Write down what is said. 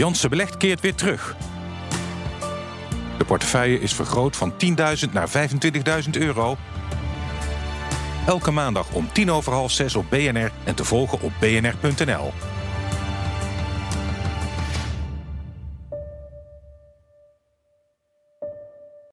Janssen Belegd keert weer terug. De portefeuille is vergroot van 10.000 naar 25.000 euro. Elke maandag om tien over half zes op BNR en te volgen op bnr.nl.